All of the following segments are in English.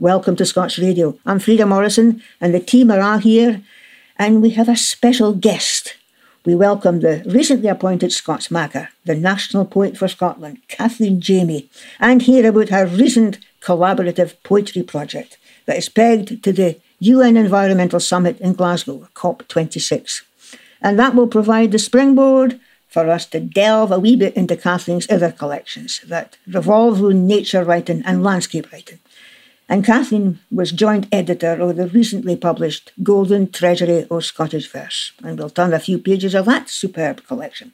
Welcome to Scots Radio. I'm Frida Morrison, and the team are all here, and we have a special guest. We welcome the recently appointed Scots Makar, the National Poet for Scotland, Kathleen Jamie, and hear about her recent collaborative poetry project that is pegged to the UN Environmental Summit in Glasgow, COP26. And that will provide the springboard for us to delve a wee bit into Kathleen's other collections that revolve around nature writing and landscape writing. And Kathleen was joint editor of the recently published Golden Treasury of Scottish Verse, and we'll turn a few pages of that superb collection.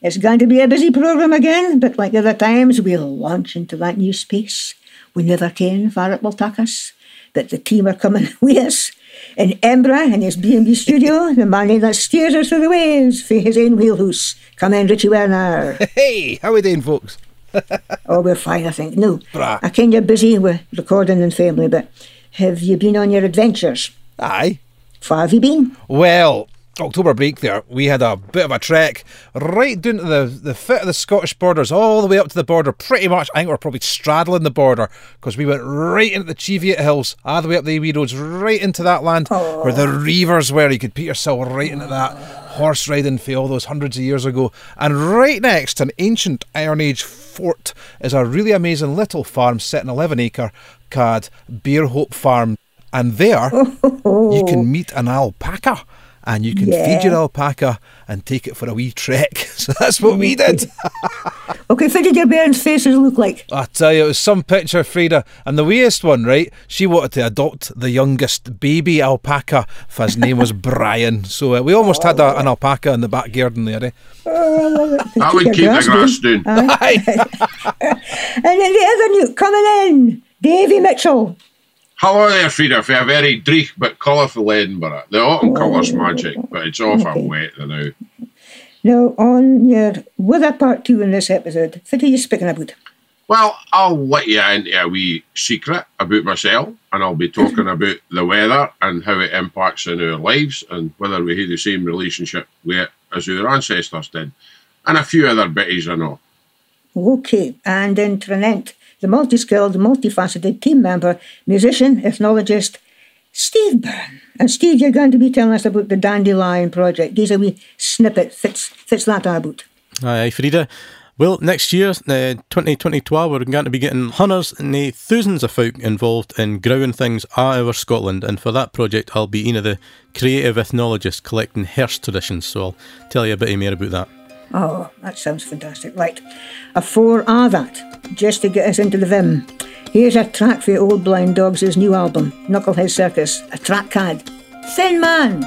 It's going to be a busy programme again, but like other times, we'll launch into that new space. We never can, far it will take us, but the team are coming with us. In Embra, in his B&B studio, the man that steers us through the waves for his own wheelhouse. Come in, Richie Werner. Hey, how are we doing, folks? oh, we're fine, I think. No, Bra. I kind of busy with recording and family, but have you been on your adventures? Aye. Far have you been? Well, October break there, we had a bit of a trek right down to the, the foot of the Scottish borders, all the way up to the border. Pretty much, I think we're probably straddling the border because we went right into the Cheviot Hills, all the way up the wee roads, right into that land where the reavers were. You could put yourself right into that horse riding for all those hundreds of years ago. And right next to an ancient Iron Age fort is a really amazing little farm set in 11 acre called Beer Hope Farm. And there you can meet an alpaca and you can feed your alpaca and take it for a wee trek. So that's what we did. Okay, what did your parents' faces look like? I tell you, it was some picture, Frida. And the weirdest one, right? She wanted to adopt the youngest baby alpaca. If his name was Brian. So uh, we almost had a, an alpaca in the back garden there. Eh? That would keep the grass down. Aye. And then the other new coming in, Davy Mitchell. Hello there, Frida, for a very dreich but colourful Edinburgh. The autumn colour's magic, but it's awful Okay. wet now. Now, on your Weather Part 2 in this episode, what are you speaking about? Well, I'll let you into a wee secret about myself, and I'll be talking about the weather and how it impacts on our lives and whether we have the same relationship with it as our ancestors did, and a few other bitties I know. Okay, and then Tranent, the multi skilled, multifaceted team member, musician, ethnologist, Steve Byrne. And Steve, you're going to be telling us about the Dandelion Project. These are wee snippet fits, fits that about. Aye, aye, Frida. Well, next year, uh, 2022, we're going to be getting hundreds and thousands of folk involved in growing things all over Scotland. And for that project, I'll be one of the creative ethnologists collecting Hearst traditions. So I'll tell you a bit more about that. Oh, that sounds fantastic. Right, a four all that, just to get us into the vim, here's a track for Old Blind Dogs' new album, Knucklehead Circus, a track card. Thin Man!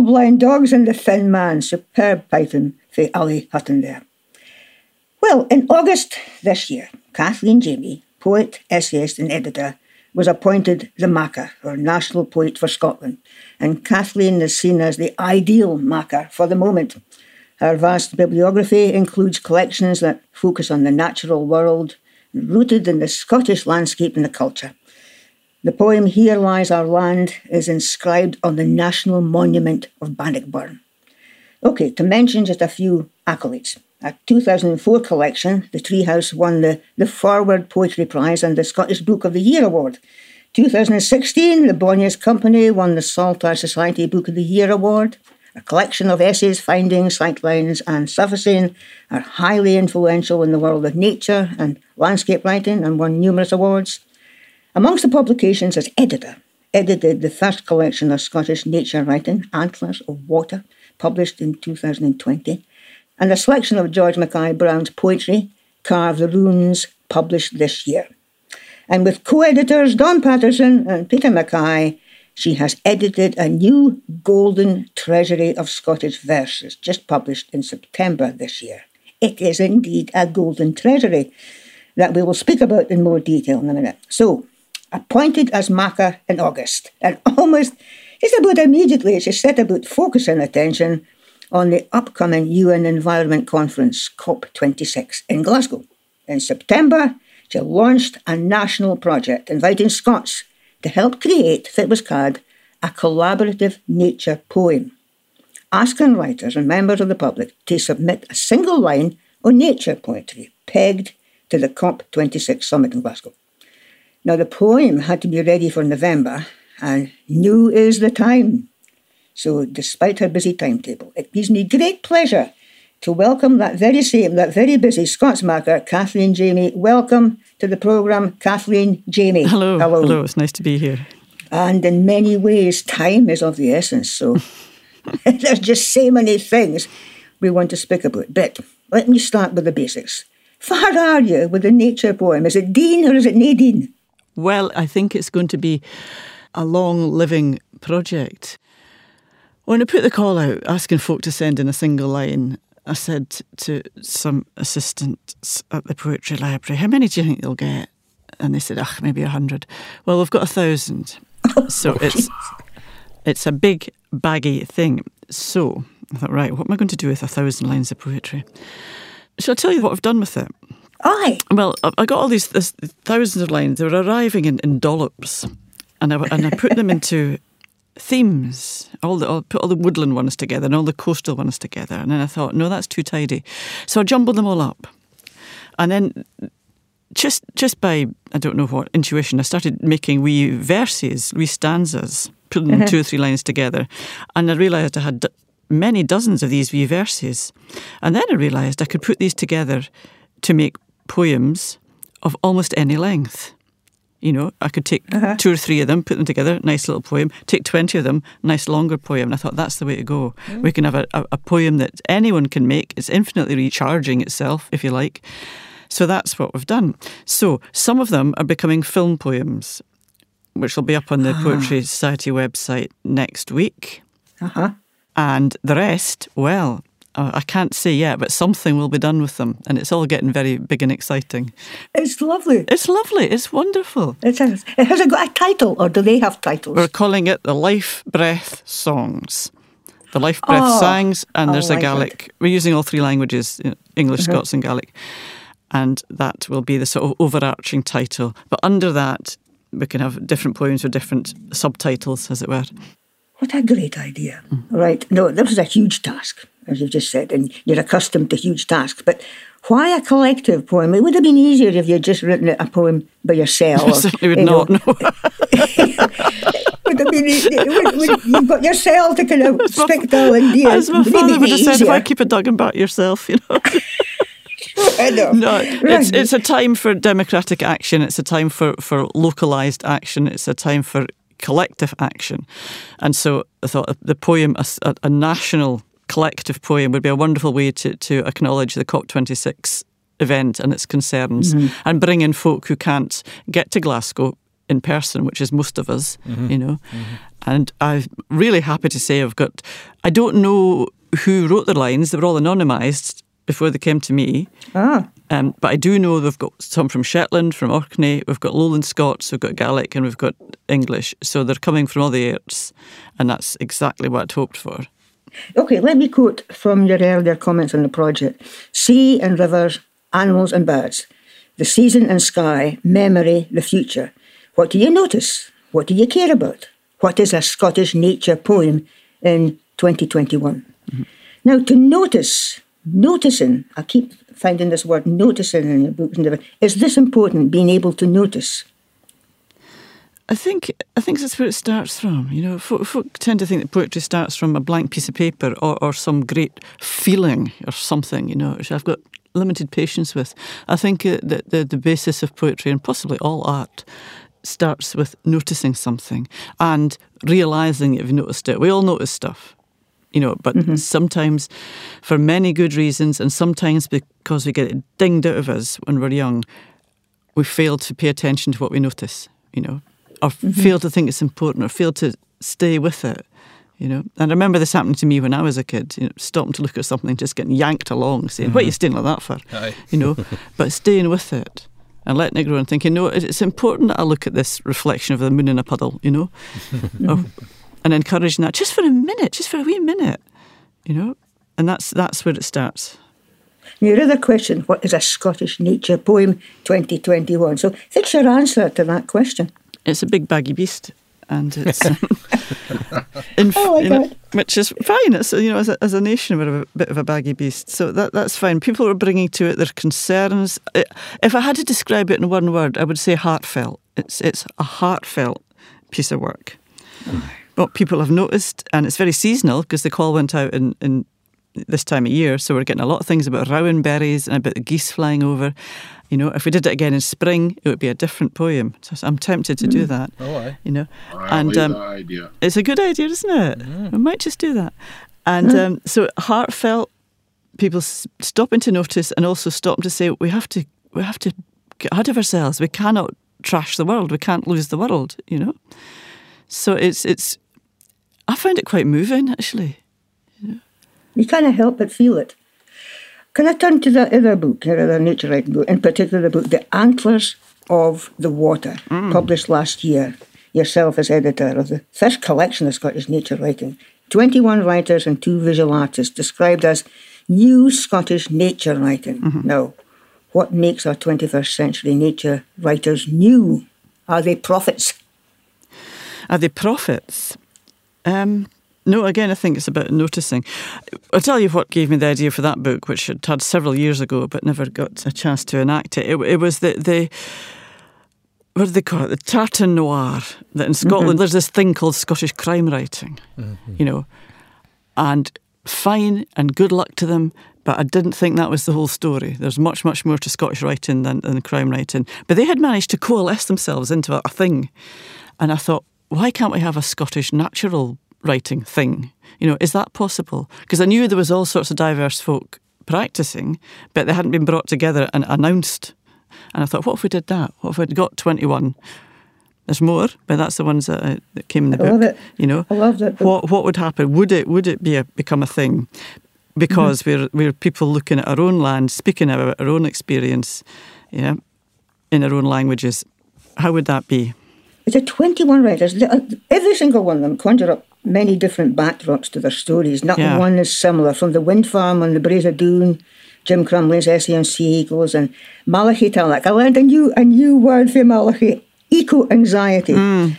Blind Dogs and the Thin Man. Superb python for Ali Hutton there. Well, in August this year, Kathleen Jamie, poet, essayist, and editor, was appointed the Makar, or National Poet for Scotland, and Kathleen is seen as the ideal Makar for the moment. Her vast bibliography includes collections that focus on the natural world, rooted in the Scottish landscape and the culture. The poem Here Lies Our Land is inscribed on the National Monument of Bannockburn. Okay, to mention just a few accolades. A 2004 collection, The Treehouse won the, the Forward Poetry Prize and the Scottish Book of the Year Award. 2016, the Bonniest Companie won the Saltire Society Book of the Year Award. A collection of essays, findings, sightlines, and surfacing are highly influential in the world of nature and landscape writing and won numerous awards. Amongst the publications as editor, edited the first collection of Scottish nature writing, Antlers of Water, published in 2020, and a selection of George Mackay Brown's poetry, Carve the Runes, published this year. And with co editors Don Paterson and Peter Mackay, she has edited a new golden treasury of Scottish verses, just published in September this year. It is indeed a golden treasury that we will speak about in more detail in a minute. So, appointed as Makar in August, and almost just about immediately she set about focusing attention on the upcoming UN Environment Conference, COP26, in Glasgow. In September, she launched a national project inviting Scots to help create what was called a collaborative nature poem, asking writers and members of the public to submit a single line on nature poetry pegged to the COP26 summit in Glasgow. Now, the poem had to be ready for November, and new is the time. So, despite her busy timetable, it gives me great pleasure to welcome that very same, that very busy Scots Makar, Kathleen Jamie. Welcome to the programme, Kathleen Jamie. Hello. Hello. Hello. It's nice to be here. And in many ways, time is of the essence. So there's just so many things we want to speak about. But let me start with the basics. Far are you with the nature poem? Is it Dean or is it Nadine? Well, I think it's going to be a long living project. When I put the call out asking folk to send in a single line, I said to some assistants at the Poetry Library, How many do you think they'll get? And they said, Ugh, maybe a hundred. Well, we've got a thousand. Oh, so it's it's a big baggy thing. So I thought, right, what am I going to do with a thousand lines of poetry? Shall I tell you what I've done with it? Aye. Well, I got all these this, thousands of lines. They were arriving in, in dollops, and I and I put them into themes. All the, I'll put all the woodland ones together and all the coastal ones together. And then I thought, no, that's too tidy. So I jumbled them all up. And then just just by I don't know what intuition, I started making wee verses, wee stanzas, putting two or three lines together, and I realised I had d- many dozens of these wee verses, and then I realised I could put these together to make poems of almost any length. You know, I could take uh-huh. two or three of them, put them together, nice little poem. Take 20 of them, nice longer poem. And I thought that's the way to go. Mm. We can have a, a, a poem that anyone can make. It's infinitely recharging itself, if you like. So that's what we've done. So some of them are becoming film poems, which will be up on the ah. Poetry Society website next week. Uh-huh. And the rest, well, I can't say yet, but something will be done with them, and it's all getting very big and exciting. It's lovely. It's lovely. It's wonderful. It has. It has it got a title, or do they have titles? We're calling it the Life Breath Songs. The Life Breath oh, Songs, and there's like a Gaelic. It. We're using all three languages: English, uh-huh. Scots, and Gaelic, and that will be the sort of overarching title. But under that, we can have different poems with different subtitles, as it were. What a great idea! Mm. Right? No, this was a huge task as you've just said, and you're accustomed to huge tasks. But why a collective poem? It would have been easier if you'd just written a poem by yourself. I certainly would not. No. would have been, would, would, you've got yourself to kind of stick to and As my father would have said, if I keep a dug about yourself, you know. no, it's it's a time for democratic action. It's a time for, for localised action. It's a time for collective action. And so I thought the poem, a, a national collective poem would be a wonderful way to, to acknowledge the COP26 event and its concerns mm-hmm. and bring in folk who can't get to Glasgow in person, which is most of us, you know. And I'm really happy to say I've got, I don't know who wrote the lines, they were all anonymised before they came to me. Ah, Um, but I do know they've got some from Shetland, from Orkney, we've got Lowland Scots, we've got Gaelic, and we've got English. So they're coming from all the airs, and that's exactly what I'd hoped for. Okay, let me quote from your earlier comments on the project Sea and rivers, animals and birds, the season and sky, memory, the future. What do you notice? What do you care about? What is a Scottish nature poem in 2021? Mm-hmm. Now, to notice, noticing, I keep finding this word noticing in your books, and everything. is this important, being able to notice? I think I think that's where it starts from. You know, folk, folk tend to think that poetry starts from a blank piece of paper or, or some great feeling or something. You know, which I've got limited patience with. I think uh, that the the basis of poetry and possibly all art starts with noticing something and realizing if you've noticed it. We all notice stuff. You know, but sometimes for many good reasons, and sometimes because we get it dinged out of us when we're young, we fail to pay attention to what we notice, you know, or mm-hmm. fail to think it's important or fail to stay with it, you know. And I remember this happening to me when I was a kid, you know, stopping to look at something, just getting yanked along, saying, What are you mm-hmm. staying like that for? Aye. You know, but staying with it and letting it grow and thinking, No, it's important that I look at this reflection of the moon in a puddle, you know, or, and encouraging that just for a minute, just for a wee minute, you know. And that's that's where it starts. Your other question, what is a Scottish nature poem 2021? So, fix your answer to that question. It's a big baggy beast, and it's um, in, Oh my you know, which is fine. It's you know as a, as a nation we're a bit of a baggy beast, so that that's fine. People are bringing to it their concerns. I- If I had to describe it in one word, I would say heartfelt. It's it's a heartfelt piece of work. What people have noticed, and it's very seasonal because the call went out in, in this time of year, so we're getting a lot of things about rowan berries and about the geese flying over. You know, if we did it again in spring, it would be a different poem. So I'm tempted to do that. Oh, aye. You know, I and um, idea. it's a good idea, isn't it? We might just do that. And um, so heartfelt, people s- stopping to notice and also stopping to say we have to we have to get ahead of ourselves. We cannot trash the world. We can't lose the world. You know. So it's it's. I found it quite moving actually. You can't help but feel it. Can I turn to the other book, uh, your other nature writing book, in particular the book, The Antlers of the Water, mm. published last year, yourself as editor of the first collection of Scottish nature writing. 21 writers and two visual artists described as new Scottish nature writing. Mm-hmm. Now, what makes our 21st century nature writers new? Are they prophets? Are they prophets? Um, no, again, I think it's about noticing. I'll tell you what gave me the idea for that book, which I'd had several years ago but never got a chance to enact it. It, it was the, the, what do they call it? The tartan noir. That in Scotland, mm-hmm. there's this thing called Scottish crime writing, mm-hmm. you know, and fine and good luck to them. But I didn't think that was the whole story. There's much, much more to Scottish writing than, than crime writing. But they had managed to coalesce themselves into a, a thing. And I thought, why can't we have a Scottish natural writing thing? You know, is that possible? Because I knew there was all sorts of diverse folk practicing, but they hadn't been brought together and announced. And I thought, what if we did that? What if we'd got 21? There's more, but that's the ones that, uh, that came in the I book. love it. You know, I love that book. What what would happen? Would it would it be a, become a thing? Because we're we're people looking at our own land, speaking about our own experience, yeah, in our own languages. How would that be? It's a 21 writers. The- Every single one of them conjure up many different backdrops to their stories. Not Yeah. one is similar. From the wind farm on the of Doon, Jim Crumley's essay on sea eagles, and Malachy Tallack. I learned a new, a new word for Malachy eco anxiety. Mm.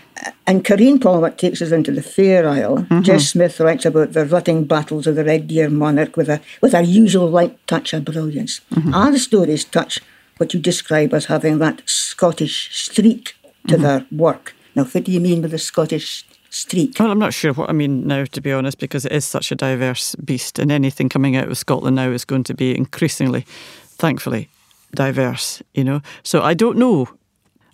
And Karine Polwart takes us into the Fair Isle. Mm-hmm. Jess Smith writes about the rutting battles of the Red Deer monarch with a with a usual light touch of brilliance. Mm-hmm. Our stories touch what you describe as having that Scottish streak to mm-hmm. their work. Now, what do you mean by the Scottish streak? Well, I'm not sure what I mean now, to be honest, because it is such a diverse beast, and anything coming out of Scotland now is going to be increasingly, thankfully, diverse. You know, so I don't know.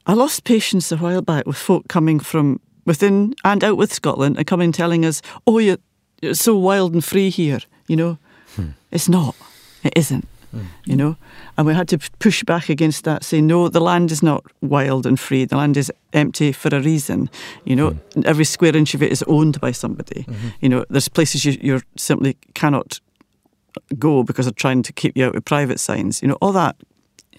I lost patience a while back with folk coming from within and out with Scotland and coming telling us, "Oh, you're, you're so wild and free here." You know, hmm. it's not. It isn't. Mm. you know, and we had to push back against that, say no, the land is not wild and free. The land is empty for a reason. You know, mm. every square inch of it is owned by somebody. Mm-hmm. You know, there's places you you simply cannot go because they're trying to keep you out with private signs. You know, all that.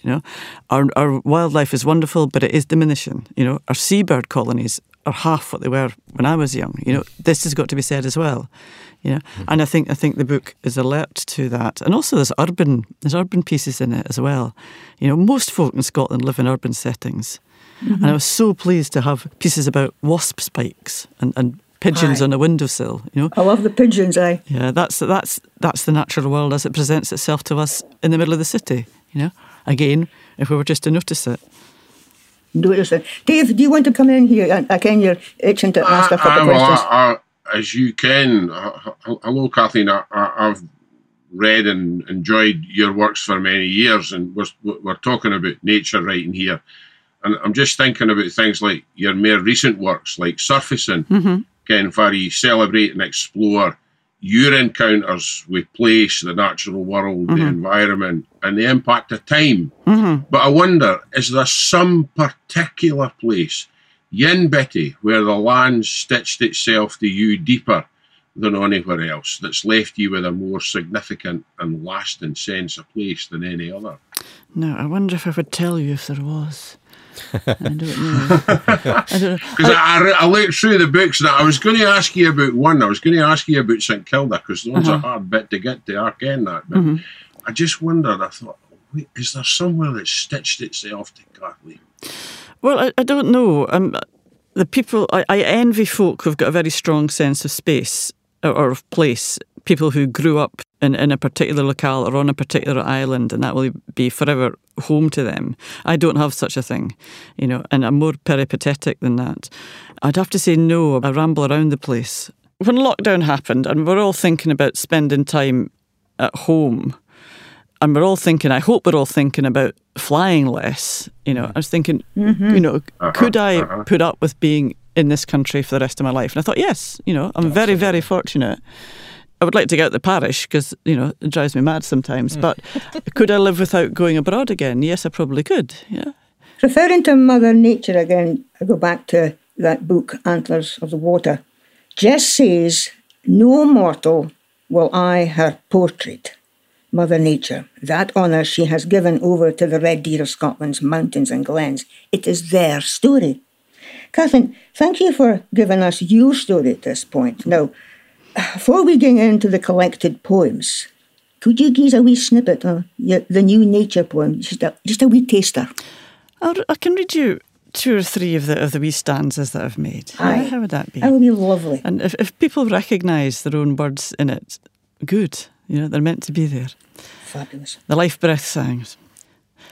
You know, our our wildlife is wonderful, but it is diminishing. You know, our seabird colonies are half what they were when I was young. You know, this has got to be said as well. You know, mm-hmm. and I think I think the book is alert to that, and also there's urban there's urban pieces in it as well. You know, most folk in Scotland live in urban settings, and I mm-hmm. was so pleased to have pieces about wasp spikes and, and pigeons Aye. on a windowsill. You know, I love the pigeons, I. yeah, that's that's that's the natural world as it presents itself to us in the middle of the city. You know, again, if we were just to notice it. Notice it. Dave, do you want to come in here? I, I can you're itching to ask a couple of questions. I- I- as you can, hello, Kathleen. I, I, I've read and enjoyed your works for many years, and we're, we're talking about nature writing here. And I'm just thinking about things like your more recent works, like Surfacing, Mm-hmm. Ken Farry, celebrate and explore your encounters with place, the natural world, the environment, and the impact of time. Mm-hmm. But I wonder, is there some particular place, yin Betty, where the land stitched itself to you deeper than anywhere else, that's left you with a more significant and lasting sense of place than any other? No, I wonder if I would tell you if there was. I don't know. Because I, I, I looked through the books and I was going to ask you about one. I was going to ask you about St Kilda because those Uh-huh. a hard bit to get to. I ken that, but Mm-hmm. I just wondered. I thought, wait, is there somewhere that stitched itself to Kathleen? Well, I, I don't know. Um, the people I, I envy folk who've got a very strong sense of space or, or of place. People who grew up in, in a particular locale or on a particular island, and that will be forever home to them. I don't have such a thing, you know, and I'm more peripatetic than that. I'd have to say no. I ramble around the place. When lockdown happened, and we're all thinking about spending time at home, and we're all thinking, I hope we're all thinking about flying less. You know, I was thinking, mm-hmm. you know, uh-huh, could I uh-huh. put up with being in this country for the rest of my life? And I thought, yes, you know, I'm very, very fortunate. I would like to get out the parish because, you know, it drives me mad sometimes. Mm. But could I live without going abroad again? Yes, I probably could. Yeah. Referring to Mother Nature again, I go back to that book, Antlers of the Water. Jess says, No mortal will I her portrait, Mother Nature. That honour she has given over to the red deer of Scotland's mountains and glens. It is their story. Catherine, thank you for giving us your story at this point. Now, before we get into the collected poems, could you give us a wee snippet of the new nature poem? Just a, just a wee taster. I'll, I can read you two or three of the of the wee stanzas that I've made. Aye. How would that be? That would be lovely. And if, if people recognise their own words in it, good. You know, they're meant to be there. Fabulous. The life breath songs.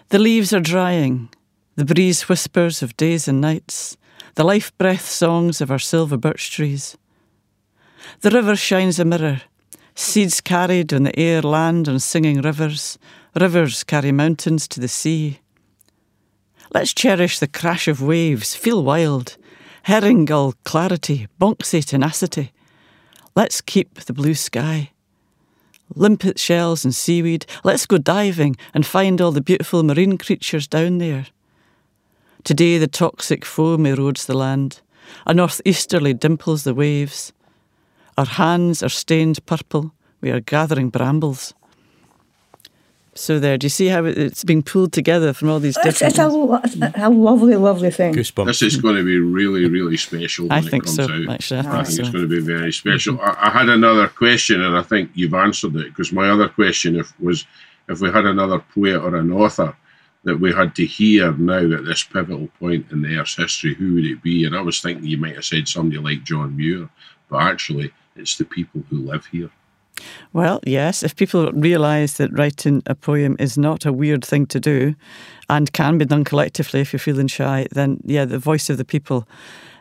The leaves are drying. The breeze whispers of days and nights. The life breath songs of our silver birch trees. The river shines a mirror. Seeds carried on the air land on singing rivers. Rivers carry mountains to the sea. Let's cherish the crash of waves, feel wild. Herring gull clarity, bonxie tenacity. Let's keep the blue sky. Limpet shells and seaweed. Let's go diving and find all the beautiful marine creatures down there. Today the toxic foam erodes the land. A northeasterly dimples the waves. Our hands are stained purple. We are gathering brambles. So there, do you see how it's being pulled together from all these It's, different? it's a, lo- a lovely, lovely thing. Goosebumps. This is going to be really, really special when I it think comes so. out. Actually, I think, I think so. it's going to be very special. I, I had another question, and I think you've answered it because my other question if, was if we had another poet or an author that we had to hear now at this pivotal point in the Earth's history, who would it be? And I was thinking you might have said somebody like John Muir, but actually, it's the people who live here. Well, yes, if people realise that writing a poem is not a weird thing to do and can be done collectively if you're feeling shy, then yeah, the voice of the people,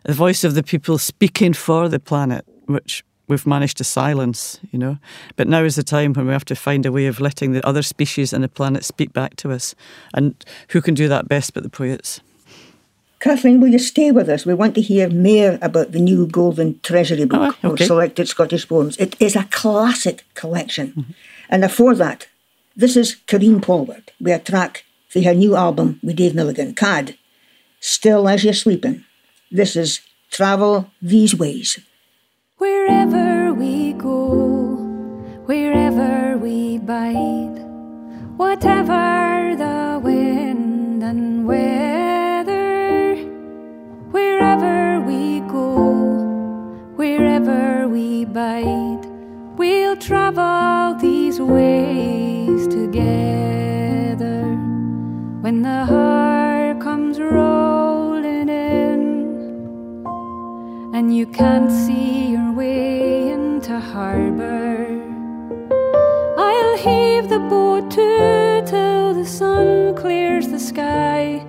the voice of the people speaking for the planet, which we've managed to silence, you know. But now is the time when we have to find a way of letting the other species and the planet speak back to us. And who can do that best but the poets? Kathleen, will you stay with us? We want to hear more about the new Golden Treasury book Oh, okay. of selected Scottish poems. It is a classic collection. Mm-hmm. And before that, This is Karine Polwart with a track for her new album with Dave Milligan, CAD, Still As Your Sleeping. This is Travel These Ways. Wherever we go, wherever we bide, whatever the wind and weather, wherever we bide, we'll travel these ways together. When the heart comes rolling in, and you can't see your way into harbor. I'll heave the boat to till the sun clears the sky,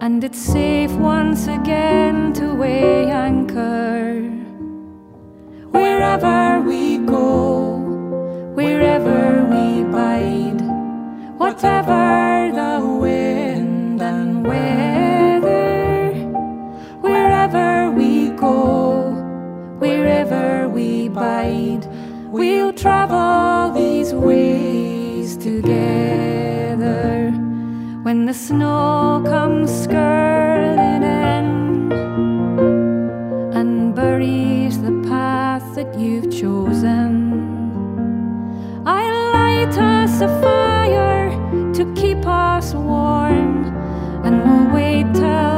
and it's safe once again to weigh anchor. Wherever we go, wherever we bide, whatever the wind and weather, wherever we go, wherever we bide, we'll travel these ways together. When the snow comes skirling chosen, I'll light us a fire to keep us warm, and we'll wait till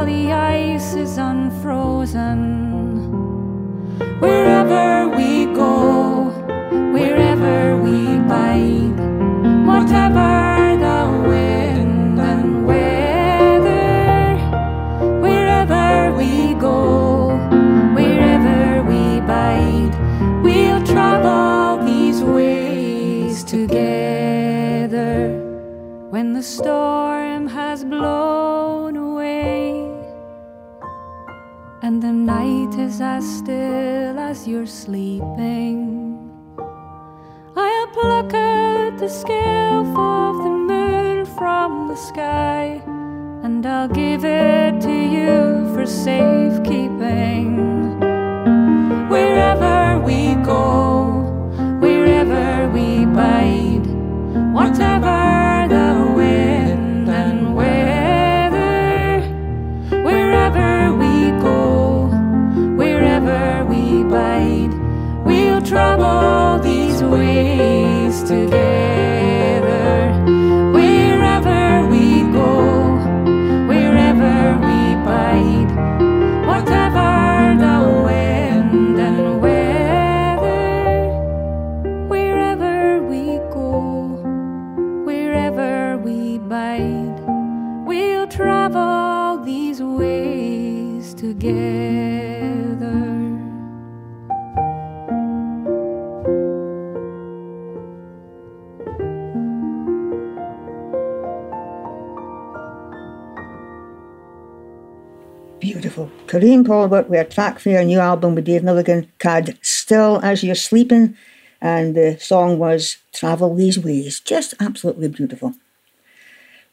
With a track for your new album with Dave Milligan, CAD, Still As Your Sleeping. And the song was Travel These Ways. Just absolutely beautiful.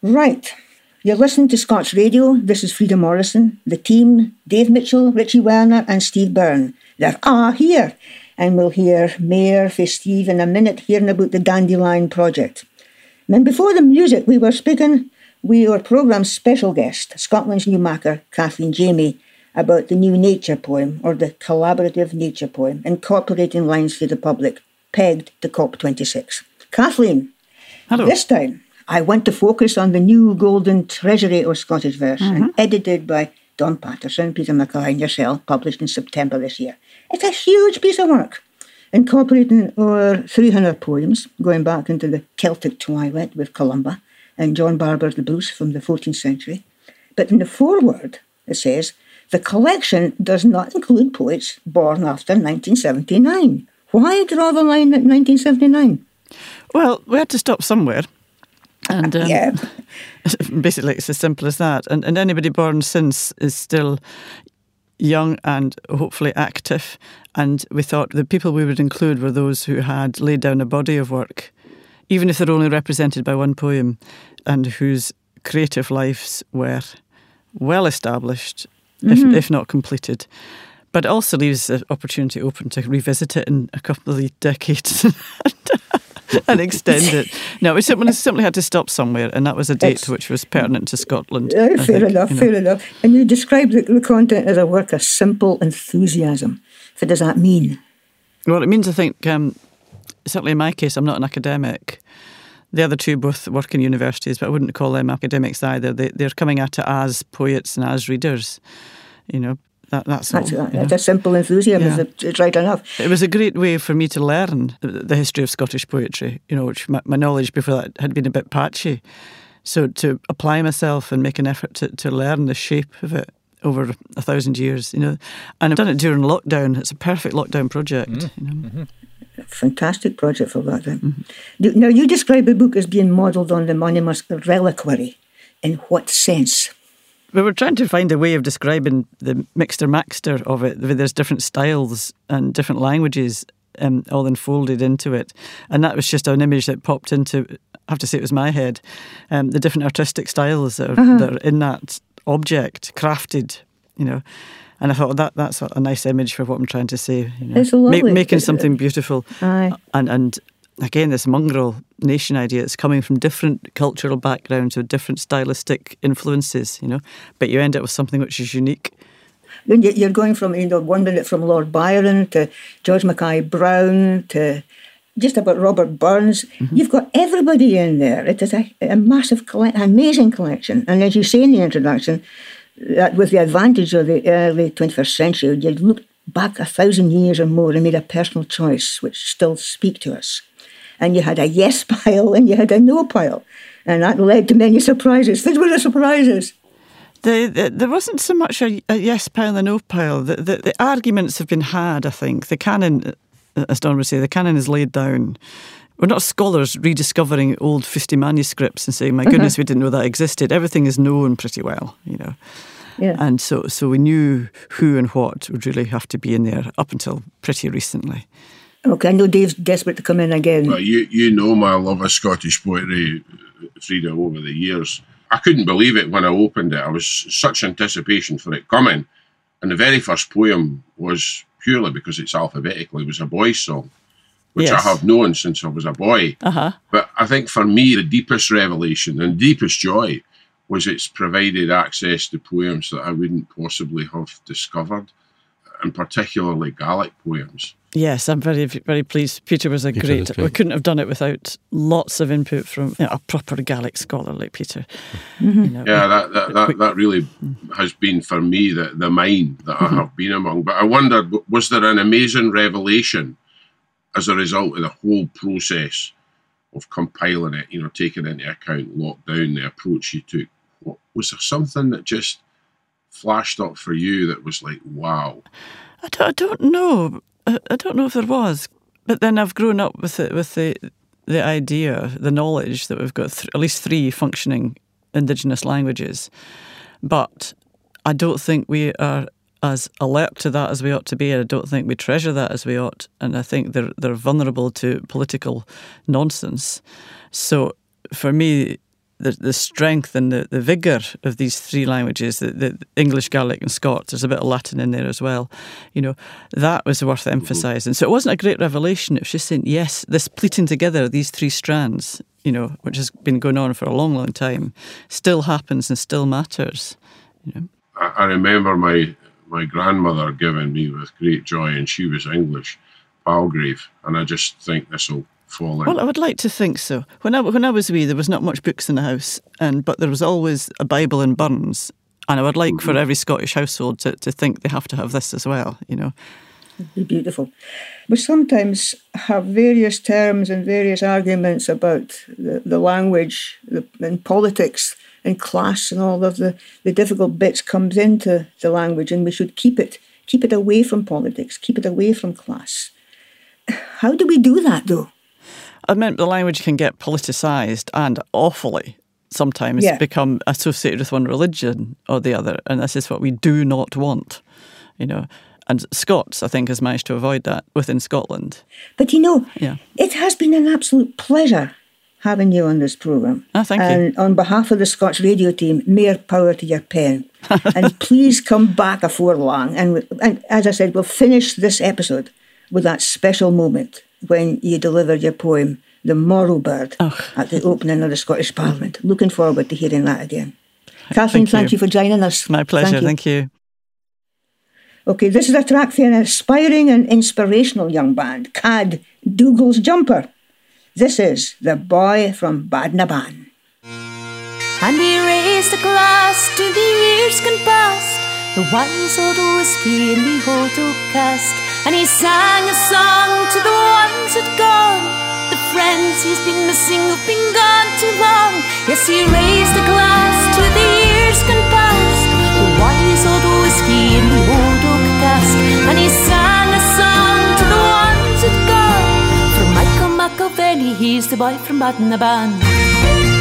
Right. You're listening to Scots Radio. This is Frida Morrison, the team, Dave Mitchell, Richie Werner, and Steve Byrne. They're here. And we'll hear Mayor for Steve in a minute hearing about the Dandelion Project. And before the music, we were speaking with our programme's special guest, Scotland's new Makar, Kathleen Jamie, about the new nature poem, or the collaborative nature poem, incorporating lines for the public, pegged to COP26. Kathleen, Hello. this time I want to focus on the new Golden Treasury of Scottish verse, and mm-hmm. edited by Don Paterson, Peter Mackay, and yourself, published in September this year. It's a huge piece of work, incorporating over 300 poems, going back into the Celtic twilight with Columba and John Barbour's The Brus from the 14th century. But in the foreword, it says, the collection does not include poets born after 1979. Why draw the line at 1979? Well, we had to stop somewhere. And um, Yeah. basically, it's as simple as that. And, and anybody born since is still young and hopefully active. And we thought the people we would include were those who had laid down a body of work, even if they're only represented by one poem, and whose creative lives were well established, if, if not completed. But it also leaves the opportunity open to revisit it in a couple of decades. and extend it. No, we simply, simply had to stop somewhere, and that was a date It's- which was pertinent to Scotland. Uh, fair think, enough, you know. fair enough. And you described the, the content as a work of simple enthusiasm. What does that mean? Well, it means I think um, certainly in my case, I'm not an academic. The other two both work in universities, but I wouldn't call them academics either. They, they're coming at it as poets and as readers. You know, that, that's, That's, all. a, you know. that's a simple enthusiasm. Yeah. It's, it's right enough. It was a great way for me to learn the history of Scottish poetry, you know, which my, my knowledge before that had been a bit patchy. So to apply myself and make an effort to, to learn the shape of it over a thousand years, you know, and I've done it during lockdown. It's a perfect lockdown project. Mm-hmm. You know. Mm-hmm. Fantastic project for that then. Do- Now, you describe the book as being modelled on the Monymusk reliquary. In what sense? We were trying to find a way of describing the mixter maxter of it. There's different styles and different languages um, all enfolded into it. And that was just an image that popped into, I have to say it was my head, um, the different artistic styles that are, that are in that object, crafted, you know. And I thought that that's a nice image for what I'm trying to say. You know. It's lovely. making something beautiful. Aye. And, and again, this mongrel nation idea, it's coming from different cultural backgrounds with different stylistic influences, you know, but you end up with something which is unique. You're going from, you know, one minute from Lord Byron to George Mackay Brown to just about Robert Burns. Mm-hmm. You've got everybody in there. It is a, a massive, collect, amazing collection. And as you say in the introduction, that with the advantage of the early 21st century, you looked back a thousand years or more and made a personal choice, which still speak to us. And you had a yes pile and you had a no pile. And that led to many surprises. These were the surprises. The, the, there wasn't so much a, a yes pile and a no pile. The, the, the arguments have been had, I think. The canon, uh, as Don would say, the canon is laid down. We're not scholars rediscovering old 50 manuscripts and saying, my mm-hmm. goodness, we didn't know that existed. Everything is known pretty well, you know. Yeah. And so, so we knew who and what would really have to be in there up until pretty recently. Okay, I know Dave's desperate to come in again. Well, you you know my love of Scottish poetry, Frida, over the years. I couldn't believe it when I opened it. I was such anticipation for it coming, and the very first poem was purely because it's alphabetical. It was a boy's song, which Yes. I have known since I was a boy. Uh huh. But I think for me, the deepest revelation and deepest joy was it's provided access to poems that I wouldn't possibly have discovered, and particularly Gaelic poems. Yes, I'm very, very pleased. Peter was a Peter great. was We couldn't have done it without lots of input from you know, a proper Gaelic scholar like Peter. You know, Yeah, that that, that, that really has been for me the, the mine that I have been among. But I wondered, was there an amazing revelation as a result of the whole process of compiling it, you know, taking into account lockdown, the approach you took? What, was there something that just flashed up for you that was like, wow? I don't, I don't know. I, I don't know if there was, but then I've grown up with it, with the the idea, the knowledge that we've got th- at least three functioning indigenous languages, but I don't think we are as alert to that as we ought to be. I don't think we treasure that as we ought, and I think they're they're vulnerable to political nonsense. So for me, the the strength and the, the vigour of these three languages, the, the English, Gaelic, and Scots, there's a bit of Latin in there as well. You know, that was worth emphasising. So it wasn't a great revelation. It was just saying, yes, this pleating together of these three strands, you know, which has been going on for a long, long time, still happens and still matters. You know. I remember my my grandmother giving me with great joy, and she was English, Palgrave, and I just think this will fall in. Well, I would like to think so. When I when I was wee, there was not much books in the house, and but there was always a Bible in Burns, and I would like for mm-hmm. every Scottish household to, to think they have to have this as well. You know, be beautiful. We sometimes have various terms and various arguments about the, the language the, and politics and class and all of the, the difficult bits comes into the language and we should keep it keep it away from politics, keep it away from class. How do we do that though? I meant the language can get politicised and awfully sometimes Yeah. become associated with one religion or the other, and this is what we do not want. You know, and Scots, I think, has managed to avoid that within Scotland. But you know, Yeah. it has been an absolute pleasure having you on this programme. Ah, thank you. and on behalf of the Scots radio team, mere power to your pen. and please come back afore long. And, and as I said, we'll finish this episode with that special moment when you delivered your poem, the Morrow Bird Ugh. at the opening of the Scottish Parliament. Looking forward to hearing that again. Kathleen, Thank thank, you. you. for joining us. My pleasure. Thank you. Okay, this is a track for an aspiring and inspirational young band, Cad Dougal's Jumper. This is The Boy from Badnaban. And he raised a glass to the years gone past, the wise old whiskey in the old oak cask. And he sang a song to the ones that gone, the friends he's been missing who've been gone too long. Yes, he raised a glass to the years gone past, the wise old He's the boy from Badnaban. Now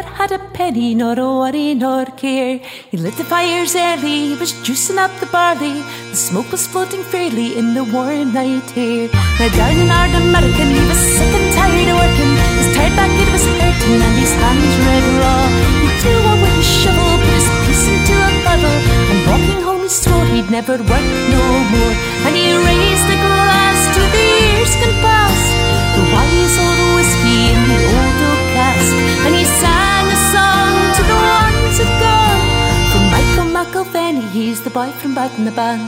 never had a penny, nor a worry, nor care. He lit the fires early, he was juicing up the barley. The smoke was floating fairly in the warm night air. Now down in Ard American, he was sick and tired of working. His tired back, it was hurting, and his hands red raw. He threw away his shovel, put his piece into a bottle, and walking home he swore he'd never work no more. And he raised a glass to the years gone past, he's the boy from Badnaban.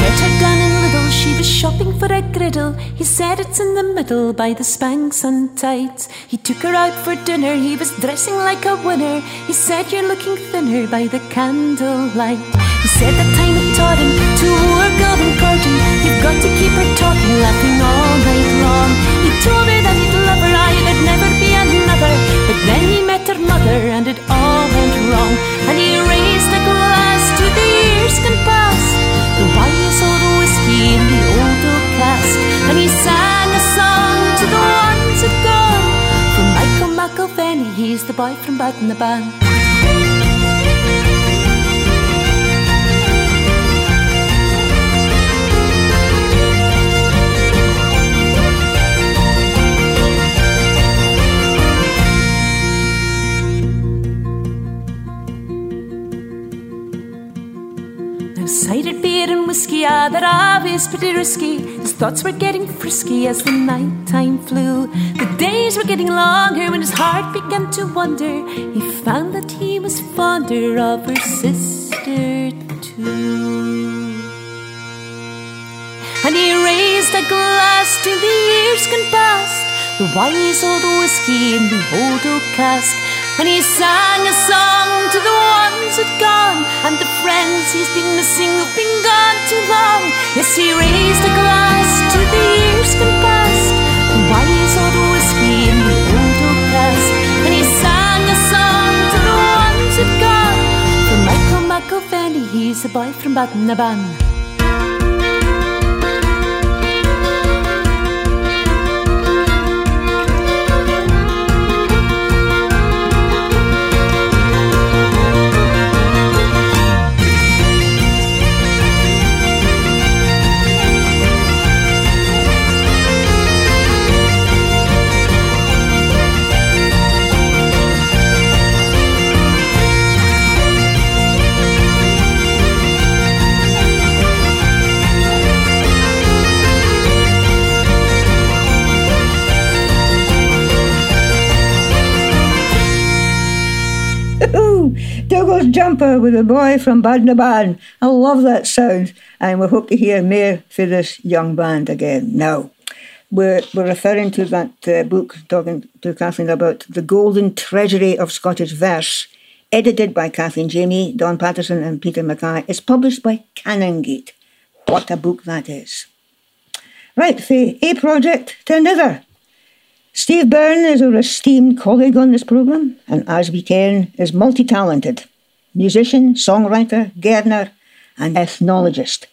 Met her down in Lidl, she was shopping for a griddle. He said it's in the middle by the Spanx and tights. He took her out for dinner, he was dressing like a winner. He said you're looking thinner by the candlelight. He said that time taught him to out and courting. You've got to keep her talking, laughing all night long. He told her that he'd love her, I would never be another. But then he met her mother and it all went wrong. And he raised a glass to the years gone past. The wise old whiskey in the old oak cask. And he sang a song to the ones that gone. From Michael McIlvenny, he's the boy from Badnaban. Now they're always pretty risky. His thoughts were getting frisky as the night time flew. The days were getting longer when his heart began to wonder. He found that he was fonder of her sister too. And he raised a glass to the years gone past, the wise old whiskey in the old oak cask. And he sang a song to the ones that gone, and the friends he's been missing who've been gone too long. Yes, he raised a glass to the years gone past, the wise old whiskey in the old oak cask. And he sang a song to the ones that gone. For Michael McIlvenny, he's a boy from Badnaban. Dougal's Jumper with a boy from Badnaban. I love that sound, and we hope to hear more for this young band again. Now, we're, we're referring to that uh, book, talking to Kathleen about the golden treasury of Scottish verse, edited by Kathleen Jamie, Don Paterson, and Peter Mackay. It's published by Canongate. What a book that is. Right, the a project to another. Steve Byrne is our esteemed colleague on this programme, and as we ken, is multi talented musician, songwriter, gardener, and ethnologist.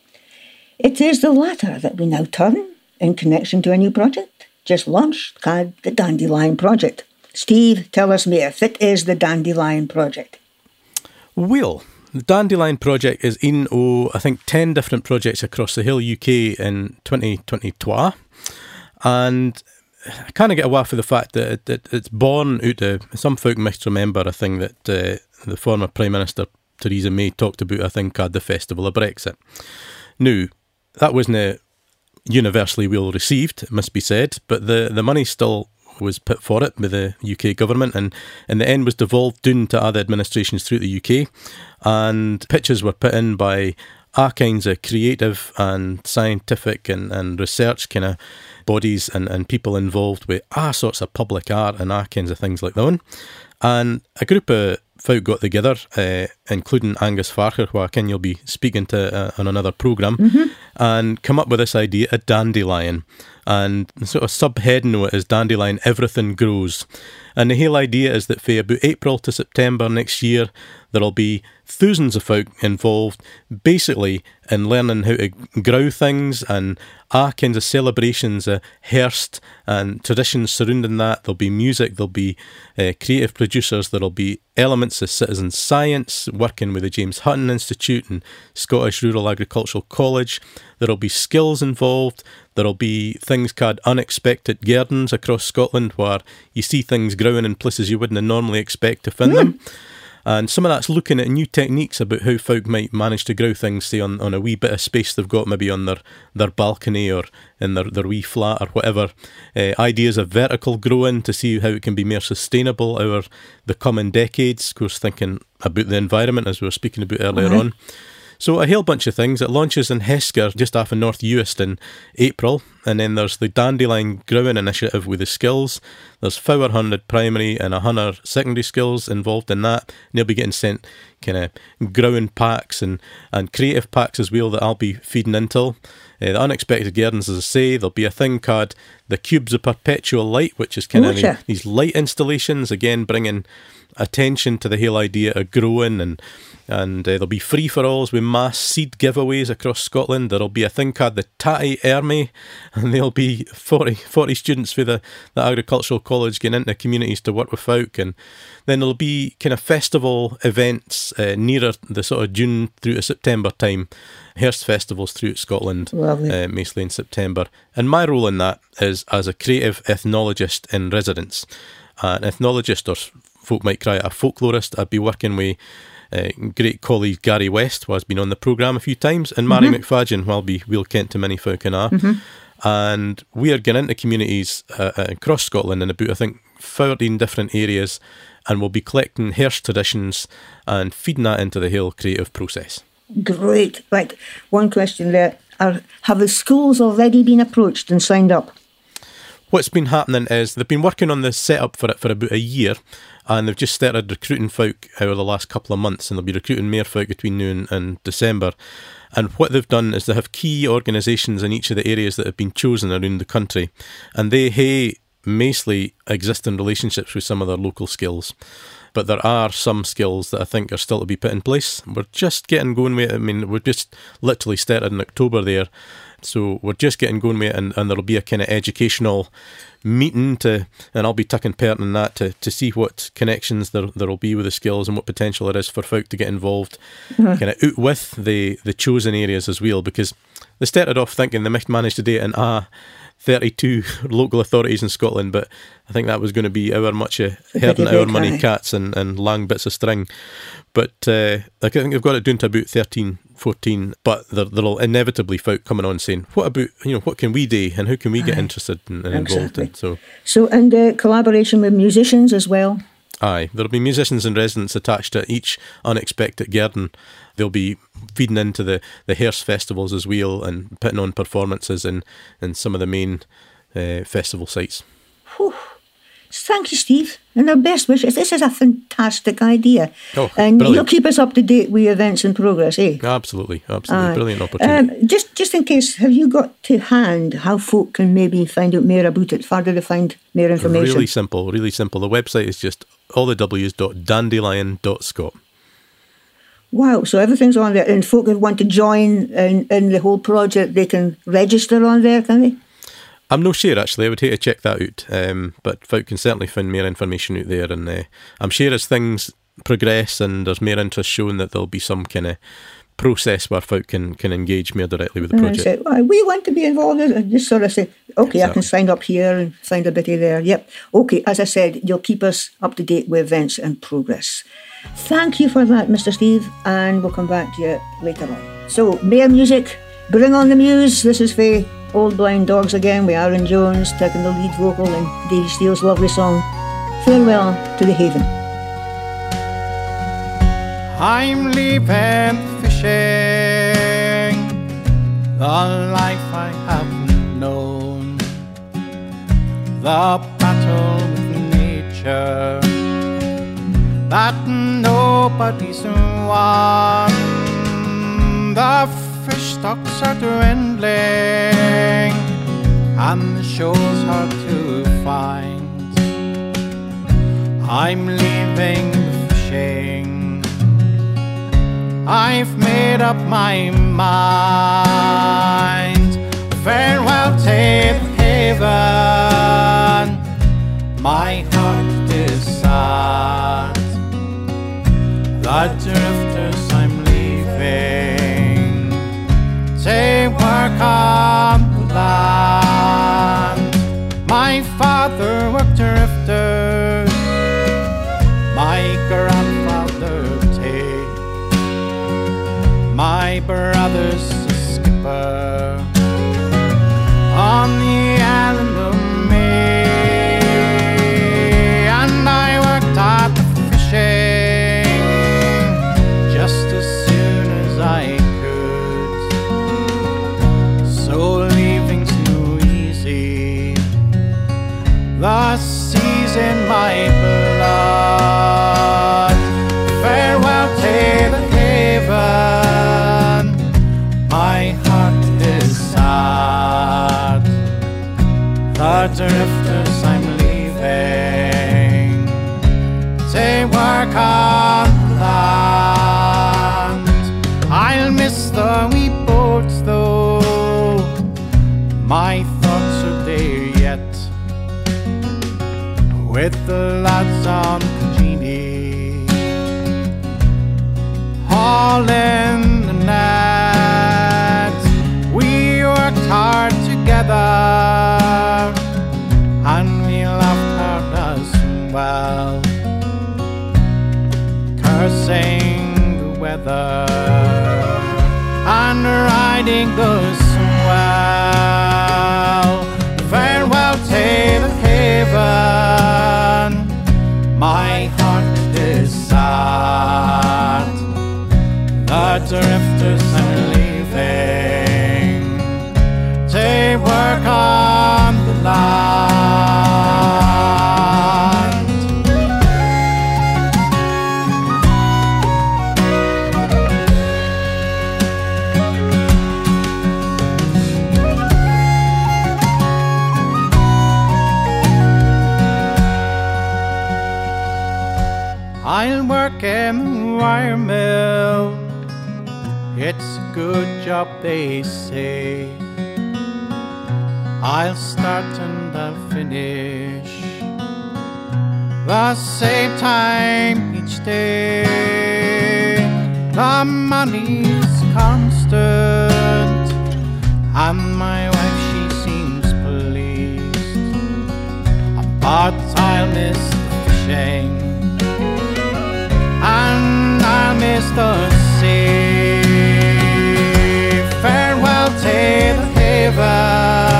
It is the latter that we now turn in connection to a new project, just launched called the Dandelion Project. Steve, tell us more. What is the Dandelion Project? Well, the Dandelion Project is in, oh, I think, 10 different projects across the whole UK in 2022. And I kind of get away with the fact that it, it, it's born out of, some folk might remember a thing that uh, the former Prime Minister Theresa May talked about, I think, at the Festival of Brexit. Now, that wasn't universally well received, it must be said, but the, the money still was put for it by the UK government and in the end was devolved down to other administrations throughout the UK and pitches were put in by all kinds of creative and scientific and, and research kind of bodies and, and people involved with all sorts of public art and all kinds of things like that. And a group of folk got together, uh, including Angus Farquhar, who I can you'll be speaking to uh, on another program Mm-hmm. and come up with this idea a dandelion. And sort of subheading of it is dandelion, everything grows. And the whole idea is that for about April to September next year, there'll be thousands of folk involved basically in learning how to grow things and all kinds of celebrations of hairst and traditions surrounding that. There'll be music, there'll be uh, creative producers, there'll be elements of citizen science working with the James Hutton Institute and Scottish Rural Agricultural College. There'll be skills involved. There'll be things called unexpected gardens across Scotland where you see things growing in places you wouldn't normally expect to find hmm. them. And some of that's looking at new techniques about how folk might manage to grow things, say, on, on a wee bit of space they've got, maybe on their, their balcony or in their, their wee flat or whatever. Uh, ideas of vertical growing to see how it can be more sustainable over the coming decades. Of course, thinking about the environment as we were speaking about earlier on. So a whole bunch of things. It launches in Heisker, just off of North Uist in April, and then there's the Dandelion Growing Initiative with the skills. There's 400 primary and 100 secondary skills involved in that. And they'll be getting sent kind of growing packs and, and creative packs as well that I'll be feeding into. Uh, the unexpected gardens, as I say, there'll be a thing called the Cubes of Perpetual Light, which is kind of these light installations, again bringing attention to the whole idea of growing and and uh, there'll be free for alls with mass seed giveaways across Scotland. There'll be a thing called the Tatty Ermy, and there'll be 40, 40 students for the, the agricultural college getting into communities to work with folk. And then there'll be kind of festival events uh, nearer the sort of June through to September time. hairst festivals throughout Scotland, uh, mostly in September. And my role in that is as a creative ethnologist in residence. An ethnologist, or folk might cry it, a folklorist. I'd be working with uh, great colleague Gary West, who has been on the programme a few times, and Mairi McFadyen, who I'll be Wheel Kent to many folk in our. And we are getting into communities uh, uh, across Scotland in about, I think, 13 different areas, and we'll be collecting hairst traditions and feeding that into the whole creative process. Great. Right. One question there. Are, have the schools already been approached and signed up? What's been happening is they've been working on the setup for it for about a year, and they've just started recruiting folk over the last couple of months, and they'll be recruiting more folk between now and, December. And what they've done is they have key organisations in each of the areas that have been chosen around the country, and they have mostly existing relationships with some of their local skills. But there are some skills that I think are still to be put in place. We're just getting going with it. I mean, we're just literally started in October there. So we're just getting going with it, and, and there'll be a kind of educational meeting to, and I'll be tucking Pert in that to, to see what connections there there'll be with the skills and what potential there is for folk to get involved, kind of out with the the chosen areas as well. Because they started off thinking they might manage to do it in ah. 32 local authorities in Scotland, but I think that was going to be our much of herding big our money cats and, and long bits of string. But uh, I think they've got it down to about 13, 14, but there, there'll inevitably folk coming on saying, what about, you know, what can we do and how can we get interested and, and involved Exactly. in? So, So, and uh, collaboration with musicians as well. aye, there'll be musicians and residents attached to each unexpected garden. They'll be feeding into the, the hairst festivals as well and putting on performances in, in some of the main uh, festival sites. Whew. Thank you, Steve. And our best wishes. This is a fantastic idea. Oh, and brilliant. you'll keep us up to date with events in progress, eh? Absolutely, absolutely. Brilliant opportunity. Um, just, just in case, have you got to hand how folk can maybe find out more about it? Further to find more information. Really simple, really simple. The website is just all the W's dot dandelion.scot. Wow, so everything's on there. And folk who want to join in, in the whole project, they can register on there, can they? I'm no sure actually. I would hate to check that out. Um, but folk can certainly find more information out there, and uh, I'm sure as things progress and there's more interest shown that there'll be some kind of process where folk can, can engage more directly with the project. said, "Well, we want to be involved. And just sort of say, okay, I can sign up here and find a bitty there. Yep. Okay, as I said, you'll keep us up to date with events and progress. Thank you for that, Mr. Steve, and we'll come back to you later on. So, Mayor Music, bring on the muse. This is for Old Blind Dogs again with Aaron Jones taking the lead vocal in Davy Steele's lovely song, Farewell to the Haven. I'm leaving fishing, the life I have known, the battle with nature that nobody's won. The fish stocks are dwindling, and the shore's hard to find. I'm leaving the fishing. I've made up my mind. Farewell, Tate Haven. My heart is sad. Brother's I'll start and I'll finish the same time each day. The money's constant, and my wife she seems pleased. But I'll miss the fishing and I'll miss the sea. Farewell, Taylor Haven.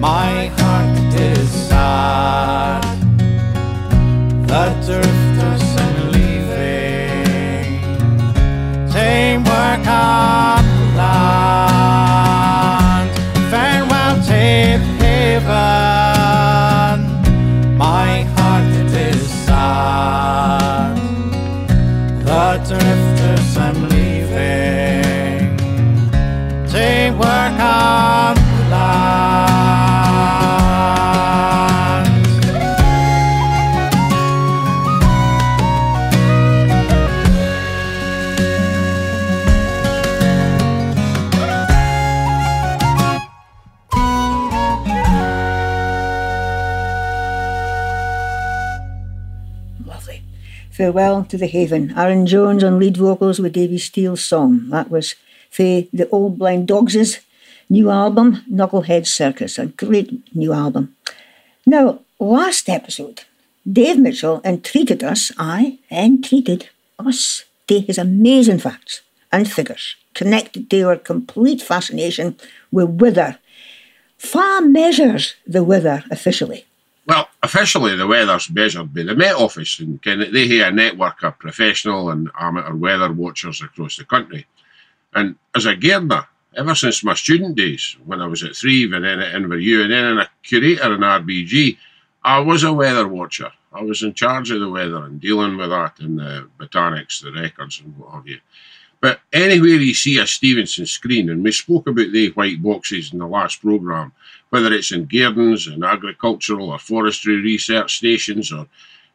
My to the Haven. Aaron Jones on lead vocals with Davy Steele's song. That was for the Old Blind Dogs' new album, Knucklehead Circus. A great new album. Now, last episode, Dave Mitchell entreated us, I entreated us to his amazing facts and figures connected to our complete fascination with weather. Far measures the weather officially. Well, officially, the weather's measured by the Met Office, and they have a network of professional and amateur weather watchers across the country. And as a gardener, ever since my student days, when I was at Threave and then at Inverewe and then in a curator in RBG, I was a weather watcher. I was in charge of the weather and dealing with that and the botanics, the records, and what have you. But anywhere you see a Stevenson screen, and we spoke about the white boxes in the last programme, whether it's in gardens and agricultural or forestry research stations, or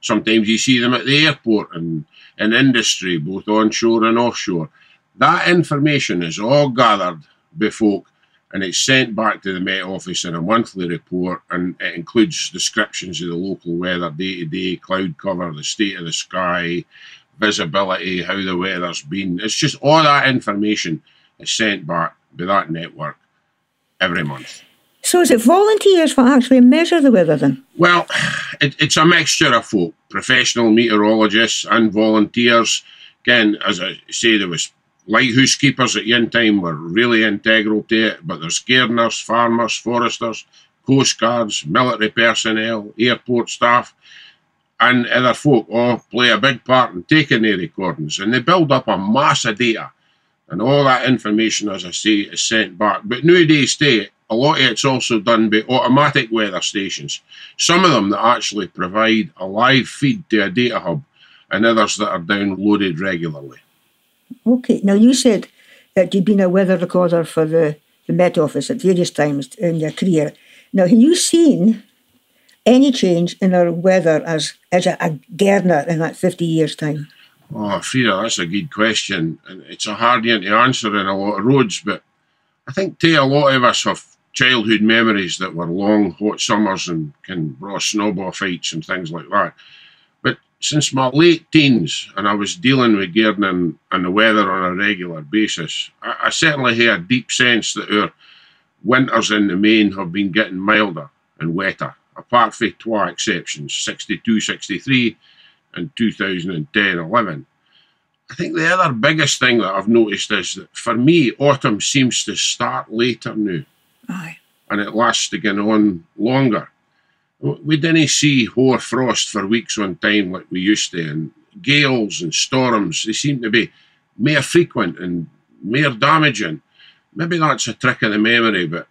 sometimes you see them at the airport and in industry, both onshore and offshore. That information is all gathered by folk and it's sent back to the Met Office in a monthly report, and it includes descriptions of the local weather, day to day, cloud cover, the state of the sky, visibility, how the weather's been. It's just all that information is sent back by that network every month. So is it volunteers what actually measure the weather then? Well, it, it's a mixture of folk, professional meteorologists and volunteers. Again, as I say, there was lighthouse keepers at one time were really integral to it, but there's gardeners, farmers, foresters, coast guards, military personnel, airport staff, and other folk all play a big part in taking the recordings. And they build up a mass of data. And all that information, as I say, is sent back. But nowadays, day, a lot of it's also done by automatic weather stations. Some of them that actually provide a live feed to a data hub, and others that are downloaded regularly. Okay. Now, you said that you've been a weather recorder for the, the Met Office at various times in your career. Now, have you seen any change in our weather as, as a, gardener in that 50 years' time? Oh, Frida, that's a good question. And it's a hard one to answer in a lot of roads, but I think to a lot of us have childhood memories that were long, hot summers and can brought snowball fights and things like that. But since my late teens, and I was dealing with gardening and the weather on a regular basis, I, I certainly had a deep sense that our winters in the main have been getting milder and wetter apart from two exceptions 62 63 and 2010 11. I think the other biggest thing that I've noticed is that for me, autumn seems to start later now. Aye. And it lasts again on longer. We didn't see hoar frost for weeks on time like we used to, and gales and storms, they seem to be more frequent and more damaging. Maybe that's a trick of the memory, but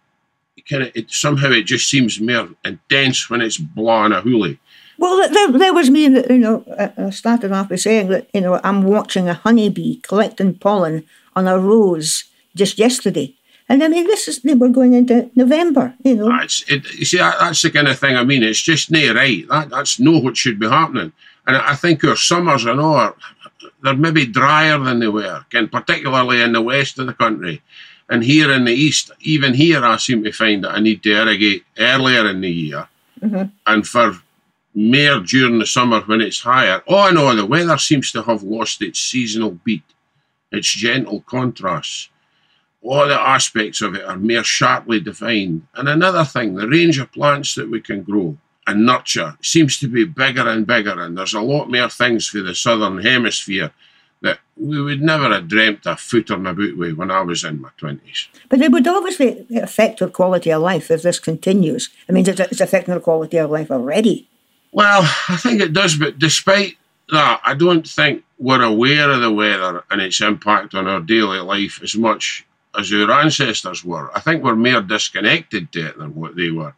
kind of it somehow it just seems more intense when it's blowing a hoolie. Well, there, there was me, you know, uh, uh, I started off by saying that, you know, I'm watching a honeybee collecting pollen on a rose just yesterday. And I mean, this is, we're going into November, you know. Ah, that's, it, you see, that, that's the kind of thing I mean. It's just not right. That, that's not what should be happening. And I think our summers and all, they're maybe drier than they were, and particularly in the west of the country. And here in the east, even here, I seem to find that I need to irrigate earlier in the year. Mm-hmm. And for more during the summer when it's higher. Oh no, the weather seems to have lost its seasonal beat, its gentle contrasts. All the aspects of it are more sharply defined. And another thing, the range of plants that we can grow and nurture seems to be bigger and bigger. And there's a lot more things for the southern hemisphere that we would never have dreamt of on about with when I was in my 20s. But it would obviously affect our quality of life if this continues. I mean, it's affecting our quality of life already. Well, I think it does, but despite that, I don't think we're aware of the weather and its impact on our daily life as much as our ancestors were. I think we're more disconnected to it than what they were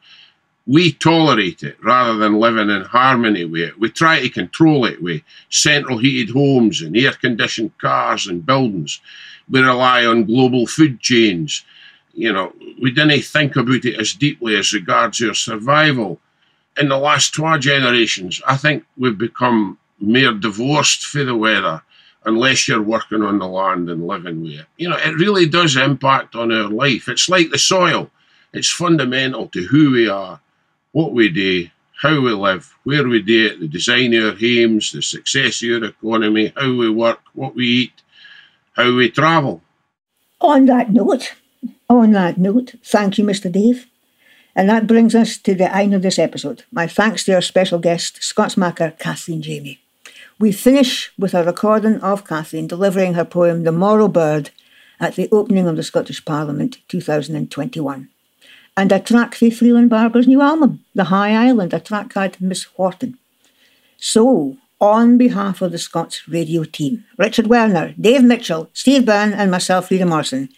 we tolerate it rather than living in harmony with it. We try to control it with central heated homes and air conditioned cars and buildings. We rely on global food chains. You know, we didn't think about it as deeply as regards our survival. In the last two generations, I think we've become more divorced for the weather unless you're working on the land and living with it. You know, it really does impact on our life. It's like the soil. It's fundamental to who we are what we do, how we live, where we do it, the design of our homes, the success of our economy, how we work, what we eat, how we travel. On that note, on that note, thank you, Mr. Dave. And that brings us to the end of this episode. My thanks to our special guest, Scots Makar Kathleen Jamie. We finish with a recording of Kathleen delivering her poem The Morrow Bird at the opening of the Scottish Parliament 2021. And a track for Freeland Barbour's new album, The High Island, a track had Miss Horton. So, on behalf of the Scots radio team, Richard Werner, Dave Mitchell, Steve Byrne, and myself, Rita Morrison,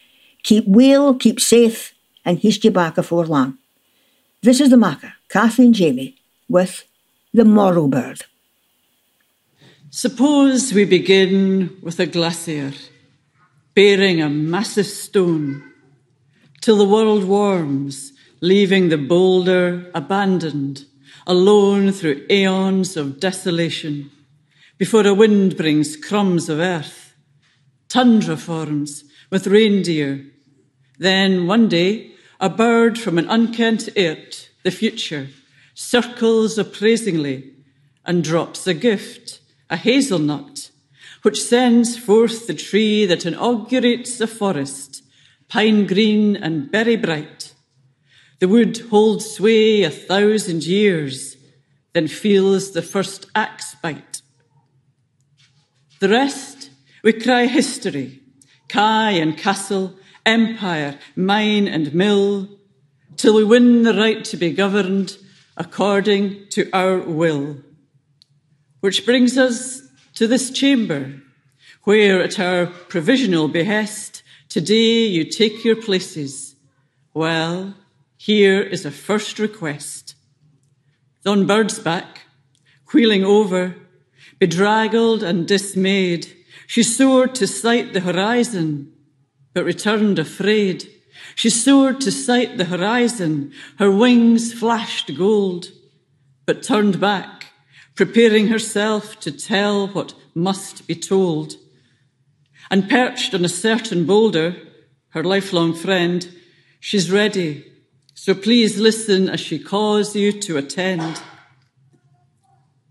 keep well, keep safe, and he's you back afore long. This is the Makar, Kathleen Jamie, with The Morrow Bird. Suppose we begin with a glacier bearing a massive stone till the world warms, leaving the boulder abandoned, alone through aeons of desolation, before a wind brings crumbs of earth. Tundra forms with reindeer. Then one day, a bird from an unkent earth, the future, circles appraisingly and drops a gift, a hazelnut, which sends forth the tree that inaugurates a forest, pine green and berry bright. The wood holds sway a thousand years, then feels the first axe bite. The rest, we cry history, Kai and castle, empire, mine and mill, till we win the right to be governed according to our will. Which brings us to this chamber, where at our provisional behest, today you take your places. Well, here is a first request. On Birdsback, wheeling over, bedraggled and dismayed, she soared to sight the horizon, but returned afraid. She soared to sight the horizon, her wings flashed gold, but turned back, preparing herself to tell what must be told. And perched on a certain boulder, her lifelong friend, she's ready. So please listen as she calls you to attend.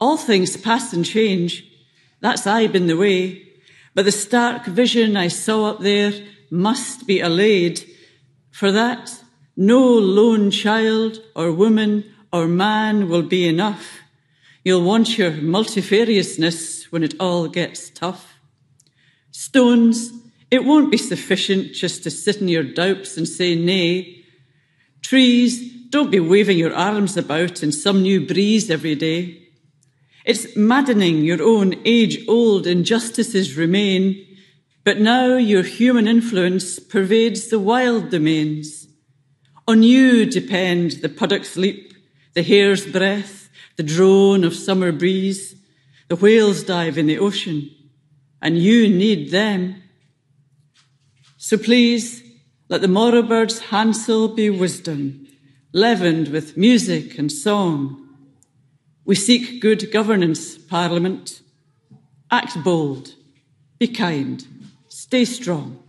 All things pass and change. That's I been the way. But the stark vision I saw up there must be allayed. For that, no lone child or woman or man will be enough. You'll want your multifariousness when it all gets tough. Stones, it won't be sufficient just to sit in your doubts and say nay. Trees, don't be waving your arms about in some new breeze every day. It's maddening your own age old injustices remain, but now your human influence pervades the wild domains. On you depend the puddock's leap, the hare's breath, the drone of summer breeze, the whale's dive in the ocean, and you need them. So please, let the morrow bird's hansel be wisdom, leavened with music and song we seek good governance, Parliament. Act bold, be kind, stay strong.